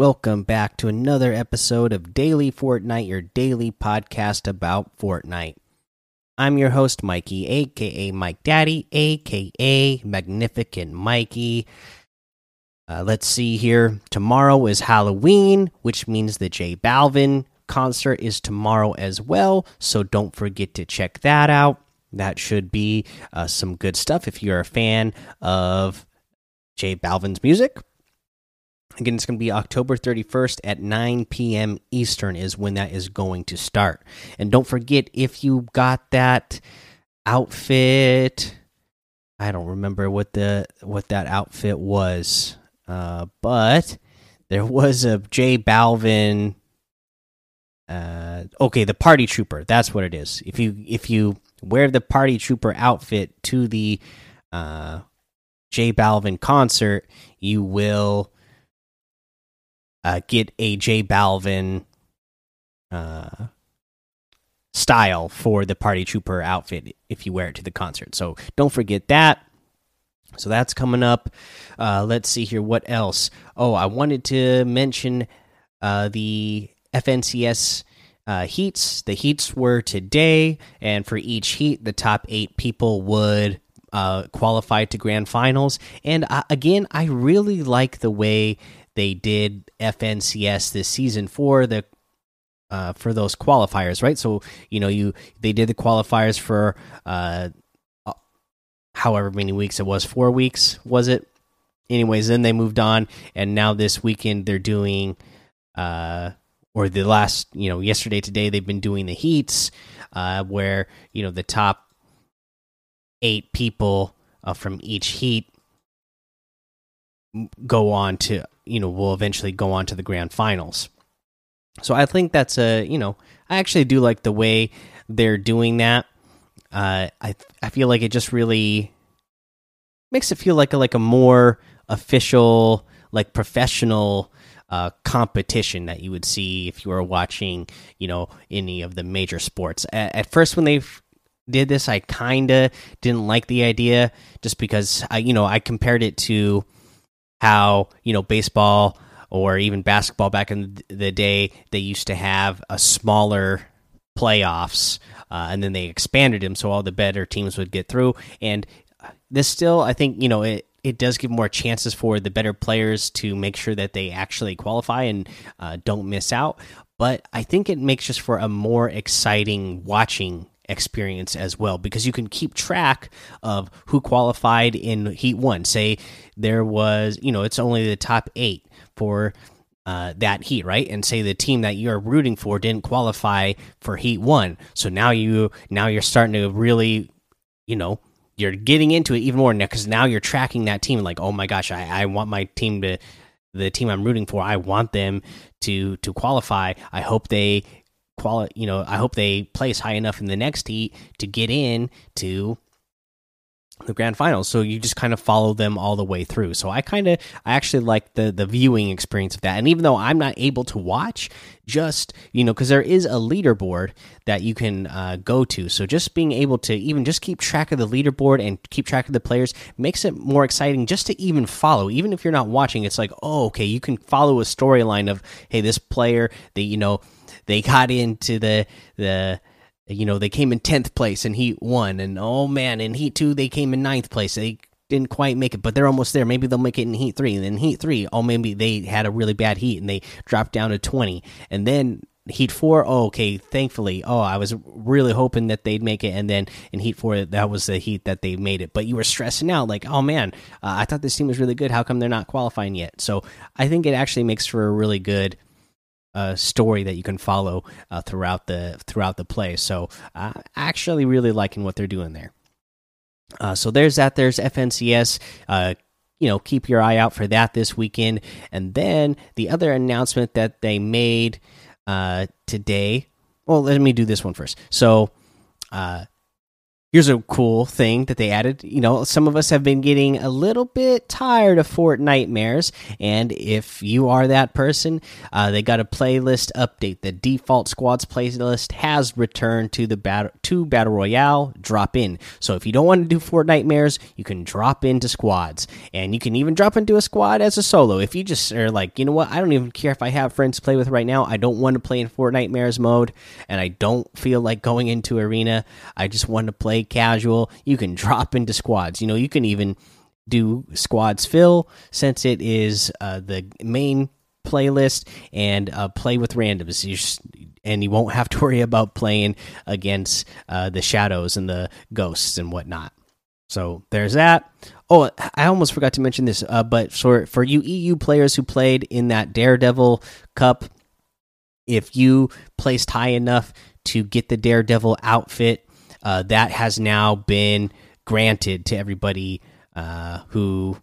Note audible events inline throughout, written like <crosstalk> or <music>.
Welcome back to another episode of Daily Fortnite, your daily podcast about Fortnite. I'm your host, Mikey, aka Mike Daddy, aka Magnificent Mikey. Uh, let's see here. Tomorrow is Halloween, which means the J Balvin concert is tomorrow as well. So don't forget to check that out. That should be uh, some good stuff if you're a fan of J Balvin's music. Again, it's going to be October 31st at 9 p.m. Eastern, is when that is going to start. And don't forget, if you got that outfit, I don't remember what the what that outfit was, uh, but there was a J Balvin. Uh, okay, the Party Trooper. That's what it is. If you if you wear the Party Trooper outfit to the uh, J Balvin concert, you will uh, get a J Balvin uh, style for the Party Trooper outfit if you wear it to the concert. So don't forget that. So that's coming up. Uh, let's see here. What else? Oh, I wanted to mention uh, the FNCS uh, heats. The heats were today, and for each heat, the top eight people would uh, qualify to grand finals. And uh, again, I really like the way they did FNCS this season for the uh, for those qualifiers, right? So you know, you they did the qualifiers for uh, however many weeks it was, four weeks was it? Anyways, then they moved on, and now this weekend they're doing, uh, or the last, you know, yesterday, today they've been doing the heats, uh, where you know the top eight people uh, from each heat go on to you know will eventually go on to the grand finals so i think that's a you know i actually do like the way they're doing that uh i i feel like it just really makes it feel like a like a more official like professional uh, competition that you would see if you were watching, you know, any of the major sports. At, at first, when they did this, I kind of didn't like the idea, just because I, you know, I compared it to how you know baseball or even basketball back in the day they used to have a smaller playoffs uh, and then they expanded them so all the better teams would get through. And this still i think you know it it does give more chances for the better players to make sure that they actually qualify and uh, don't miss out. But i think it makes just for a more exciting watching experience as well because you can keep track of who qualified in heat one. Say there was you know it's only the top eight for uh, that heat right? And say the team that you're rooting for didn't qualify for heat one. So now you now you're starting to really you know you're getting into it even more now because now you're tracking that team like oh my gosh I, I want my team to the team i'm rooting for i want them to to qualify. I hope they quality you know i hope they place high enough in the next heat to get in to the grand finals. So you just kind of follow them all the way through. So i kind of i actually like the the viewing experience of that. And even though i'm not able to watch just you know because there is a leaderboard that you can uh, go to. So just being able to even just keep track of the leaderboard and keep track of the players makes it more exciting just to even follow. Even if you're not watching it's like oh okay you can follow a storyline of hey this player that you know they got into the the you know they came in 10th place in heat 1 and oh man in heat 2 they came in ninth place. They didn't quite make it but they're almost there. Maybe they'll make it in heat 3 and then heat 3 oh maybe they had a really bad heat and they dropped down to 20 and then heat 4 oh okay thankfully oh i was really hoping that they'd make it. And then in heat 4 that was the heat that they made it. But you were stressing out like oh man uh, i thought this team was really good. How come they're not qualifying yet? So i think it actually makes for a really good uh, story that you can follow uh, throughout the throughout the play. So, uh, actually, really liking what they're doing there. Uh, so there's that. There's FNCS. Uh, you know, keep your eye out for that this weekend. And then the other announcement that they made uh, today. Well, let me do this one first. So, uh, Here's a cool thing that they added. You know, some of us have been getting a little bit tired of Fortnitemares, and if you are that person, uh, they got a playlist update. The default squads playlist has returned to the battle to battle royale. Drop in. So if you don't want to do Fortnitemares, you can drop into squads, and you can even drop into a squad as a solo. If you just are like, you know what, I don't even care if I have friends to play with right now. I don't want to play in Fortnitemares mode, and I don't feel like going into arena. I just want to play casual, you can drop into squads. You know, you can even do squads fill since it is uh, the main playlist and uh, play with randoms. You just, and you won't have to <laughs> worry about playing against uh, the shadows and the ghosts and whatnot. So there's that. Oh, I almost forgot to mention this, uh, but for for you EU players who played in that Daredevil Cup, if you placed high enough to get the Daredevil outfit, uh, that has now been granted to everybody uh, who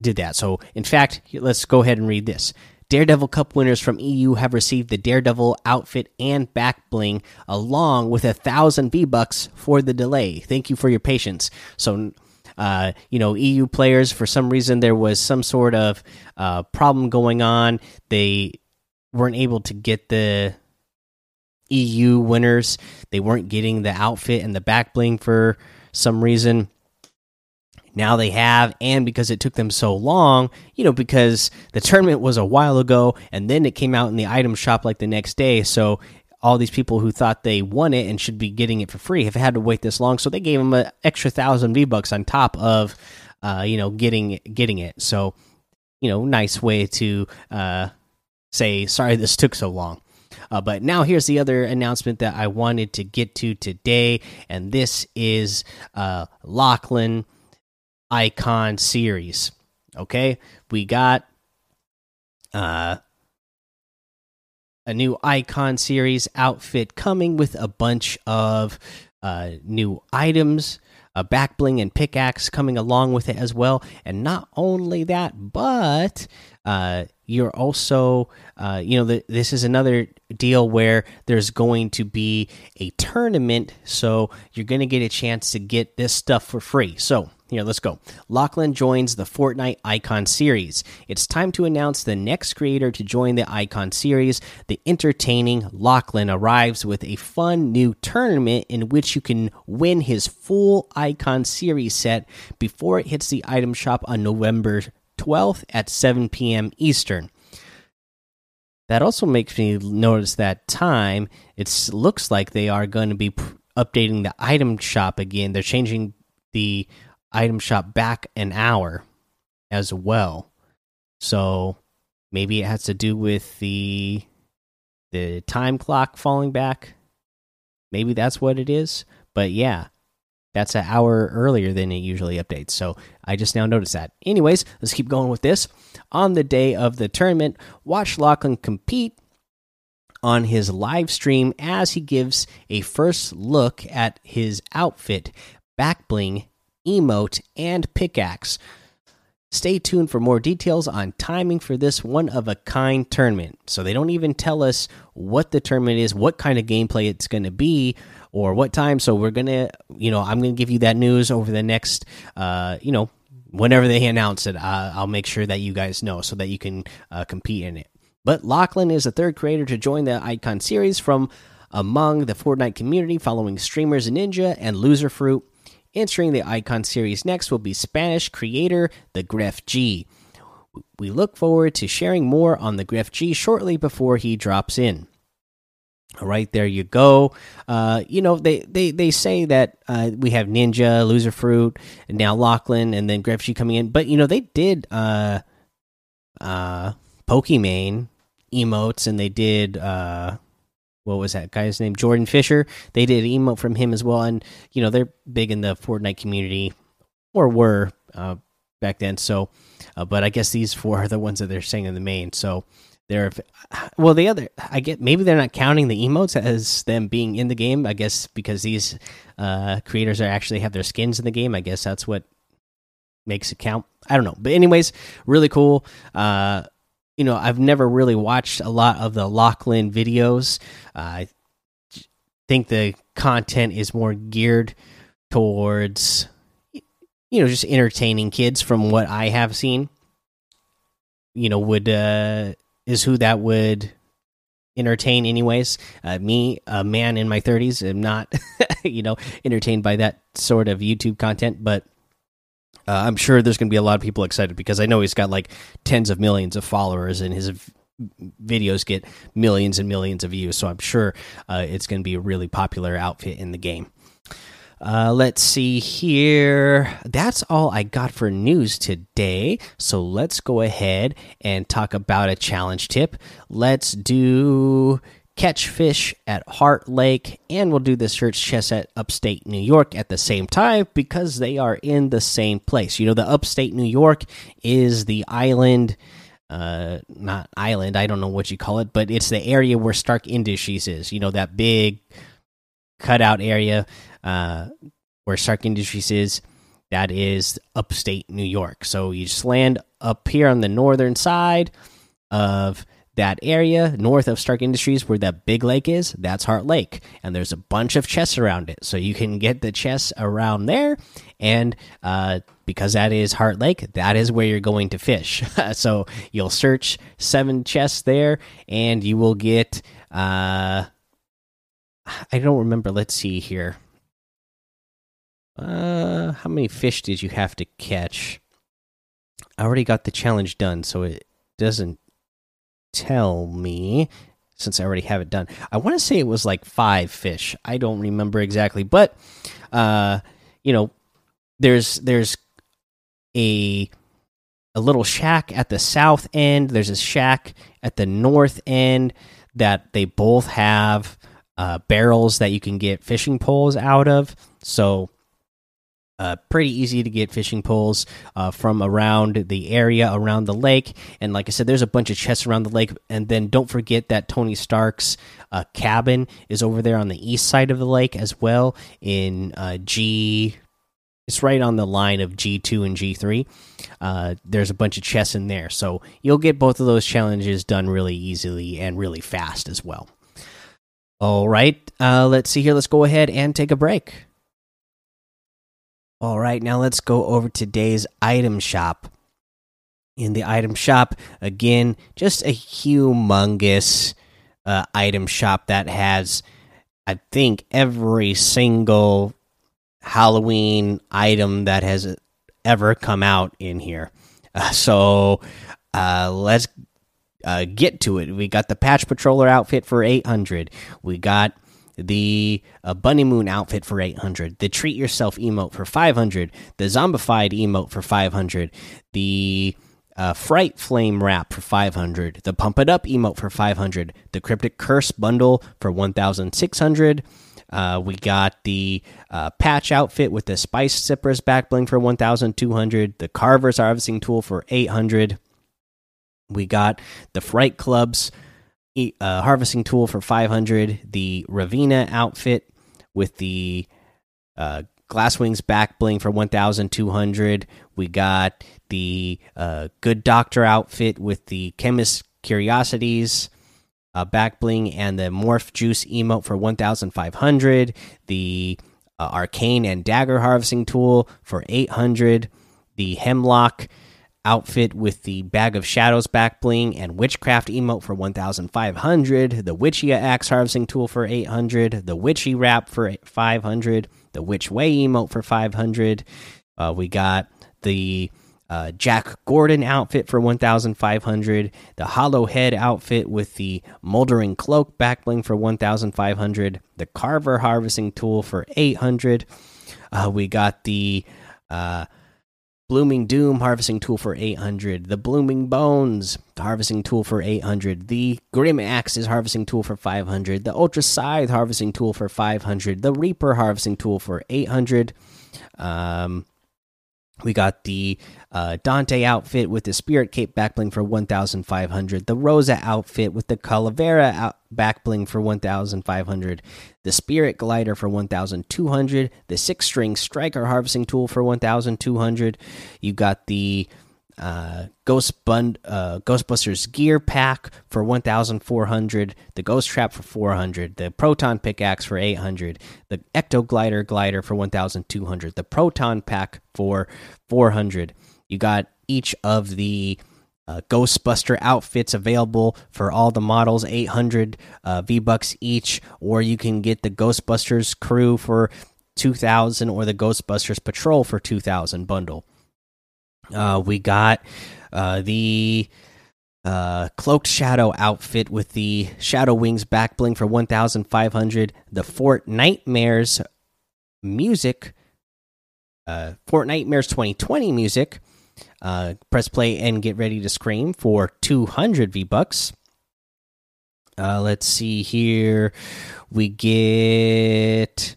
did that. So, in fact, let's go ahead and read this. Daredevil Cup winners from EU have received the Daredevil outfit and back bling, along with a thousand V bucks for the delay. Thank you for your patience. So, uh, you know, EU players, for some reason, there was some sort of uh, problem going on. They weren't able to get the EU winners. They weren't getting the outfit and the back bling for some reason. Now they have, and because it took them so long, you know, because the tournament was a while ago and then it came out in the item shop like the next day. So all these people who thought they won it and should be getting it for free have had to wait this long. So they gave them an extra thousand V bucks on top of, uh, you know, getting getting it. So, you know, nice way to uh, say sorry this took so long. Uh, but now here's the other announcement that I wanted to get to today, and this is uh, Lachlan Icon Series. Okay, we got uh, a new Icon Series outfit coming with a bunch of uh, new items a back bling and pickaxe coming along with it as well. And not only that, but uh, you're also, uh, you know, the, this is another deal where there's going to be a tournament, so you're going to get a chance to get this stuff for free. So here, let's go. Lachlan joins the Fortnite Icon series. It's time to announce the next creator to join the Icon series. The entertaining Lachlan arrives with a fun new tournament in which you can win his full Icon series set before it hits the item shop on November 12th at 7 p.m. Eastern. That also makes me notice that time. It looks like they are going to be updating the item shop again. They're changing the item shop back an hour as well. So maybe it has to do with the the time clock falling back. Maybe that's what it is. But yeah, that's an hour earlier than it usually updates. So I just now noticed that. Anyways, let's keep going with this. On the day of the tournament, watch Lachlan compete on his live stream as he gives a first look at his outfit, back bling, emote, and pickaxe. Stay tuned for more details on timing for this one of a kind tournament. So they don't even tell us what the tournament is, what kind of gameplay it's going to be, or what time. So we're going to, you know, I'm going to give you that news over the next, uh, you know, whenever they announce it. Uh, I'll make sure that you guys know so that you can uh, compete in it. But Lachlan is the third creator to join the Icon series from among the Fortnite community, following streamers Ninja and Loserfruit. Entering the Icon series next will be Spanish creator the Gref G. We look forward to sharing more on the Gref G shortly before he drops in. All right, there you go. Uh, you know they they they say that uh, we have Ninja, Loserfruit, and now Lachlan, and then Gref G coming in. But you know they did uh, uh, Pokimane emotes, and they did uh, what was that guy's name? Jordan Fisher. They did an emote from him as well, and you know they're big in the Fortnite community, or were uh, back then. So, uh, but I guess these four are the ones that they're saying in the main. So they're <sighs> well, the other I get maybe they're not counting the emotes as them being in the game. I guess because these uh, creators are actually have their skins in the game. I guess that's what makes it count. I don't know, but anyways, really cool. Uh, you know, I've never really watched a lot of the Lachlan videos. Uh, think the content is more geared towards you know just entertaining kids from what I have seen. You know, would uh is who that would entertain anyways. Uh, me, a man in my 30s, am not <laughs> you know entertained by that sort of YouTube content, but uh, I'm sure there's going to be a lot of people excited because I know he's got like tens of millions of followers and his videos get millions and millions of views. So I'm sure uh, it's going to be a really popular outfit in the game. Uh, let's see here. That's all I got for news today. So let's go ahead and talk about a challenge tip. Let's do catch fish at Heart Lake, and we'll do the search chest at upstate New York at the same time because they are in the same place. You know, the upstate New York is the island uh not island i don't know what you call it but it's the area where stark industries is you know that big cutout area uh where stark industries is that is upstate new york so you just land up here on the northern side of that area north of stark industries where that big lake is that's heart lake and there's a bunch of chests around it so you can get the chests around there and uh because that is Heart Lake, that is where you're going to fish. <laughs> so you'll search seven chests there, and you will get. Uh, I don't remember. Let's see here. Uh, how many fish did you have to catch? I already got the challenge done, so it doesn't tell me since I already have it done. I want to say it was like five fish. I don't remember exactly, but uh, you know, there's there's a a little shack at the south end. There's a shack at the north end that they both have uh, barrels that you can get fishing poles out of. So, uh, pretty easy to get fishing poles uh, from around the area around the lake. And like I said, there's a bunch of chests around the lake. And then don't forget that Tony Stark's uh, cabin is over there on the east side of the lake as well in uh, G it's right on the line of G2 and G3. Uh, there's a bunch of chests in there. So you'll get both of those challenges done really easily and really fast as well. All right. Let's see here. Let's go ahead and take a break. All right. Now let's go over today's item shop. In the item shop, again, just a humongous uh, item shop that has, I think, every single Halloween item that has ever come out in here. Uh, so uh, let's uh, get to it. We got the Patch Patroller outfit for 800. We got the uh, Bunny Moon outfit for 800. The Treat Yourself emote for 500. The Zombified emote for 500. The uh, Fright Flame wrap for 500. The Pump It Up emote for 500. The Cryptic Curse bundle for 1600. Uh, we got the uh, patch outfit with the Spice Sippers back bling for 1,200. The Carver's harvesting tool for 800. We got the Fright Club's uh, harvesting tool for 500. The Ravina outfit with the uh, Glasswings back bling for 1,200. We got the uh, Good Doctor outfit with the Chemist Curiosities uh, back bling and the morph juice emote for 1500 the uh, arcane and dagger harvesting tool for 800 the hemlock outfit with the bag of shadows back bling and witchcraft emote for 1500 the witchy axe harvesting tool for 800 the witchy wrap for 500 the witch way emote for 500 uh, we got the uh, Jack Gourdon outfit for 1,500, the Hollow Head outfit with the Moldering Cloak backbling for 1,500, the Carver Harvesting Tool for 800. Uh, we got the uh, Blooming Doom Harvesting Tool for 800, the Blooming Bones Harvesting Tool for 800, the Grim Axes Harvesting Tool for 500, the Ultra Scythe Harvesting Tool for 500, the Reaper Harvesting Tool for 800. Um, we got the uh, Dante outfit with the Spirit Cape backbling for 1,500. The Rosa outfit with the Calavera out backbling for 1,500. The Spirit Glider for 1,200. The Six String Striker Harvesting Tool for 1,200. You got the uh, Ghost Bund uh, Ghostbusters gear pack for 1,400, the Ghost Trap for 400, the Proton pickaxe for 800, the Ecto Glider glider for 1,200, the Proton pack for 400. You got each of the uh, Ghostbuster outfits available for all the models, 800 uh, V bucks each, or you can get the Ghostbusters crew for 2000 or the Ghostbusters Patrol for 2000 bundle. Uh, we got uh, the uh, Cloaked Shadow outfit with the Shadow Wings back bling for 1500. The Fortnitemares music, uh, Fortnitemares 2020 music. Uh, press play and get ready to scream for 200 V bucks. Uh, let's see here. We get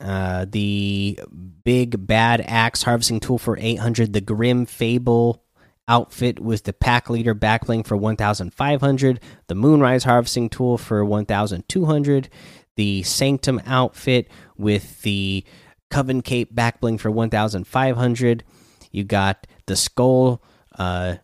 uh, the big bad axe harvesting tool for 800 the grim fable outfit with the pack leader backbling for 1500 the moonrise harvesting tool for 1200 the sanctum outfit with the coven cape backbling for 1500 you got the skull uh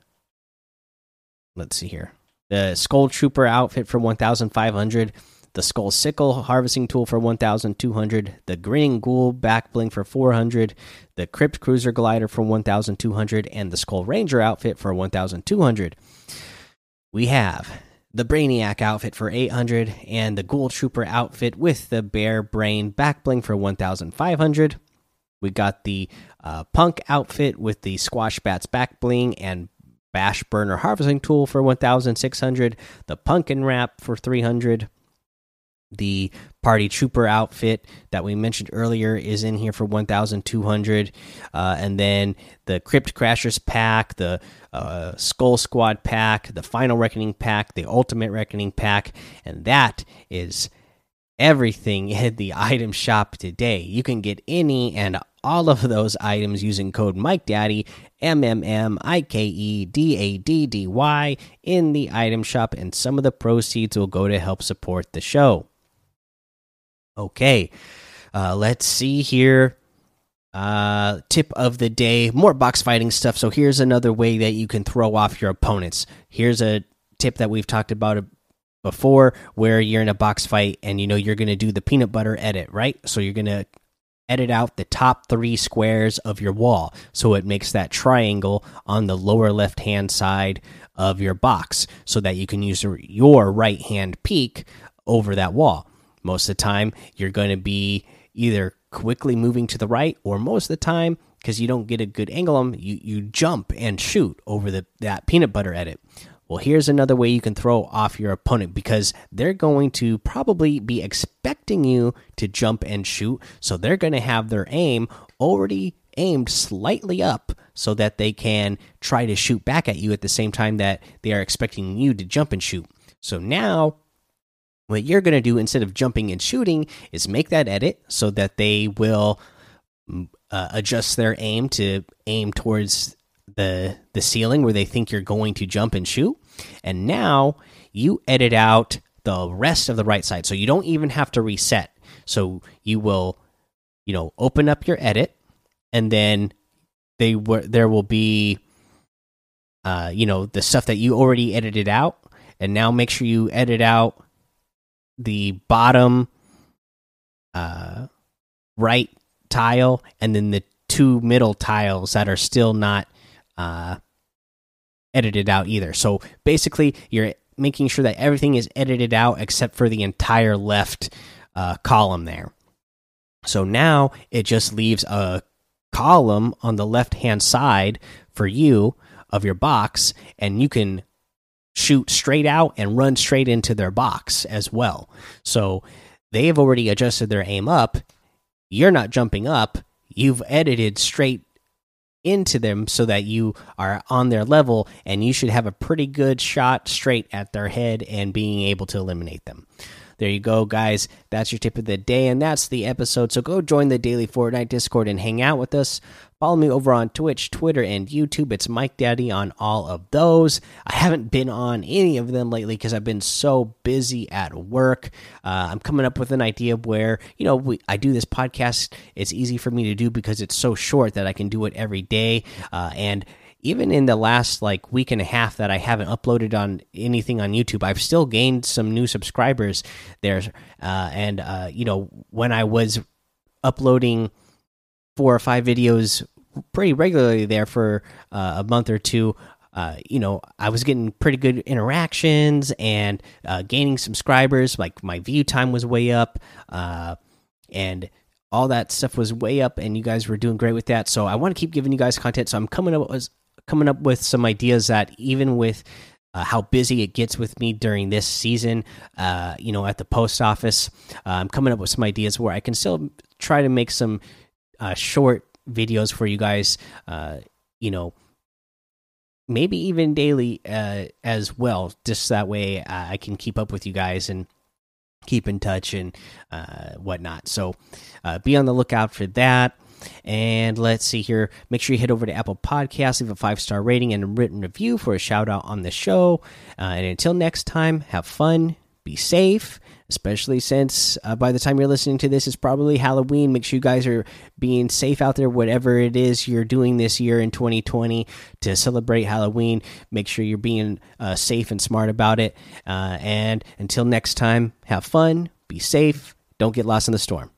let's see here the skull trooper outfit for 1500 the Skull Sickle harvesting tool for 1,200, the Grinning Ghoul back bling for 400, the Crypt Cruiser glider for 1,200, and the Skull Ranger outfit for 1,200. We have the Brainiac outfit for 800 and the Ghoul Trooper outfit with the Bear Brain back bling for 1,500. We got the uh, Punk outfit with the Squash Bats back bling and Bash Burner harvesting tool for 1,600. The Pumpkin Wrap for 300 the party trooper outfit that we mentioned earlier is in here for 1200 uh, and then the crypt crashers pack the uh, skull squad pack the final reckoning pack the ultimate reckoning pack and that is everything <laughs> in the item shop today. You can get any and all of those items using code mike daddy m m m i k e d a d d y in the item shop and some of the proceeds will go to help support the show Okay, uh, let's see here. Uh, tip of the day more box fighting stuff. So, here's another way that you can throw off your opponents. Here's a tip that we've talked about before where you're in a box fight and you know you're going to do the peanut butter edit, right? So, you're going to edit out the top three squares of your wall so it makes that triangle on the lower left hand side of your box so that you can use your right hand peek over that wall most of the time, you're going to be either quickly moving to the right, or most of the time, because you don't get a good angle on you, you jump and shoot over the that peanut butter edit. Well, here's another way you can throw off your opponent because they're going to probably be expecting you to jump and shoot. So they're going to have their aim already aimed slightly up so that they can try to shoot back at you at the same time that they are expecting you to jump and shoot. So now what you're going to do instead of jumping and shooting is make that edit so that they will mm, uh, adjust their aim to aim towards the the ceiling where they think you're going to jump and shoot. And now you edit out the rest of the right side, so you don't even have to reset. So you will, you know, open up your edit, and then they were there will be, uh, you know, the stuff that you already edited out, and now make sure you edit out the bottom uh, right tile and then the two middle tiles that are still not uh, edited out either. So basically, you're making sure that everything is edited out except for the entire left uh, column there. So now it just leaves a column on the left hand side for you of your box, and you can shoot straight out and run straight into their box as well. So they have already adjusted their aim up. You're not jumping up. You've edited straight into them so that you are on their level and you should have a pretty good shot straight at their head and being able to eliminate them. There you go, guys. That's your tip of the day, and that's the episode. So go join the daily Fortnite Discord and hang out with us. Follow me over on Twitch, Twitter, and YouTube. It's Mike Daddy on all of those. I haven't been on any of them lately because I've been so busy at work. Uh, I'm coming up with an idea where, you know, we, I do this podcast. It's easy for me to do because it's so short that I can do it every day. Uh, and even in the last like week and a half that I haven't uploaded on anything on YouTube, I've still gained some new subscribers there. Uh, and uh, you know, when I was uploading four or five videos pretty regularly there for uh, a month or two, uh, you know, I was getting pretty good interactions and uh, gaining subscribers. Like my view time was way up, uh, and all that stuff was way up, and you guys were doing great with that. So I want to keep giving you guys content. So I'm coming up with coming up with some ideas that even with uh, how busy it gets with me during this season, uh, you know, at the post office, uh, I'm coming up with some ideas where I can still try to make some uh, short videos for you guys. Uh, you know, maybe even daily uh, as well. Just that way, I can keep up with you guys and keep in touch and whatnot. So, be on the lookout for that. And let's see here. Make sure you head over to Apple Podcasts, leave a five star rating and a written review for a shout out on the show. Uh, and until next time, have fun, be safe, especially since uh, by the time you're listening to this, it's probably Halloween. Make sure you guys are being safe out there, whatever it is you're doing this year in 2020 to celebrate Halloween. Make sure you're being uh, safe and smart about it. Uh, and until next time, have fun, be safe, don't get lost in the storm.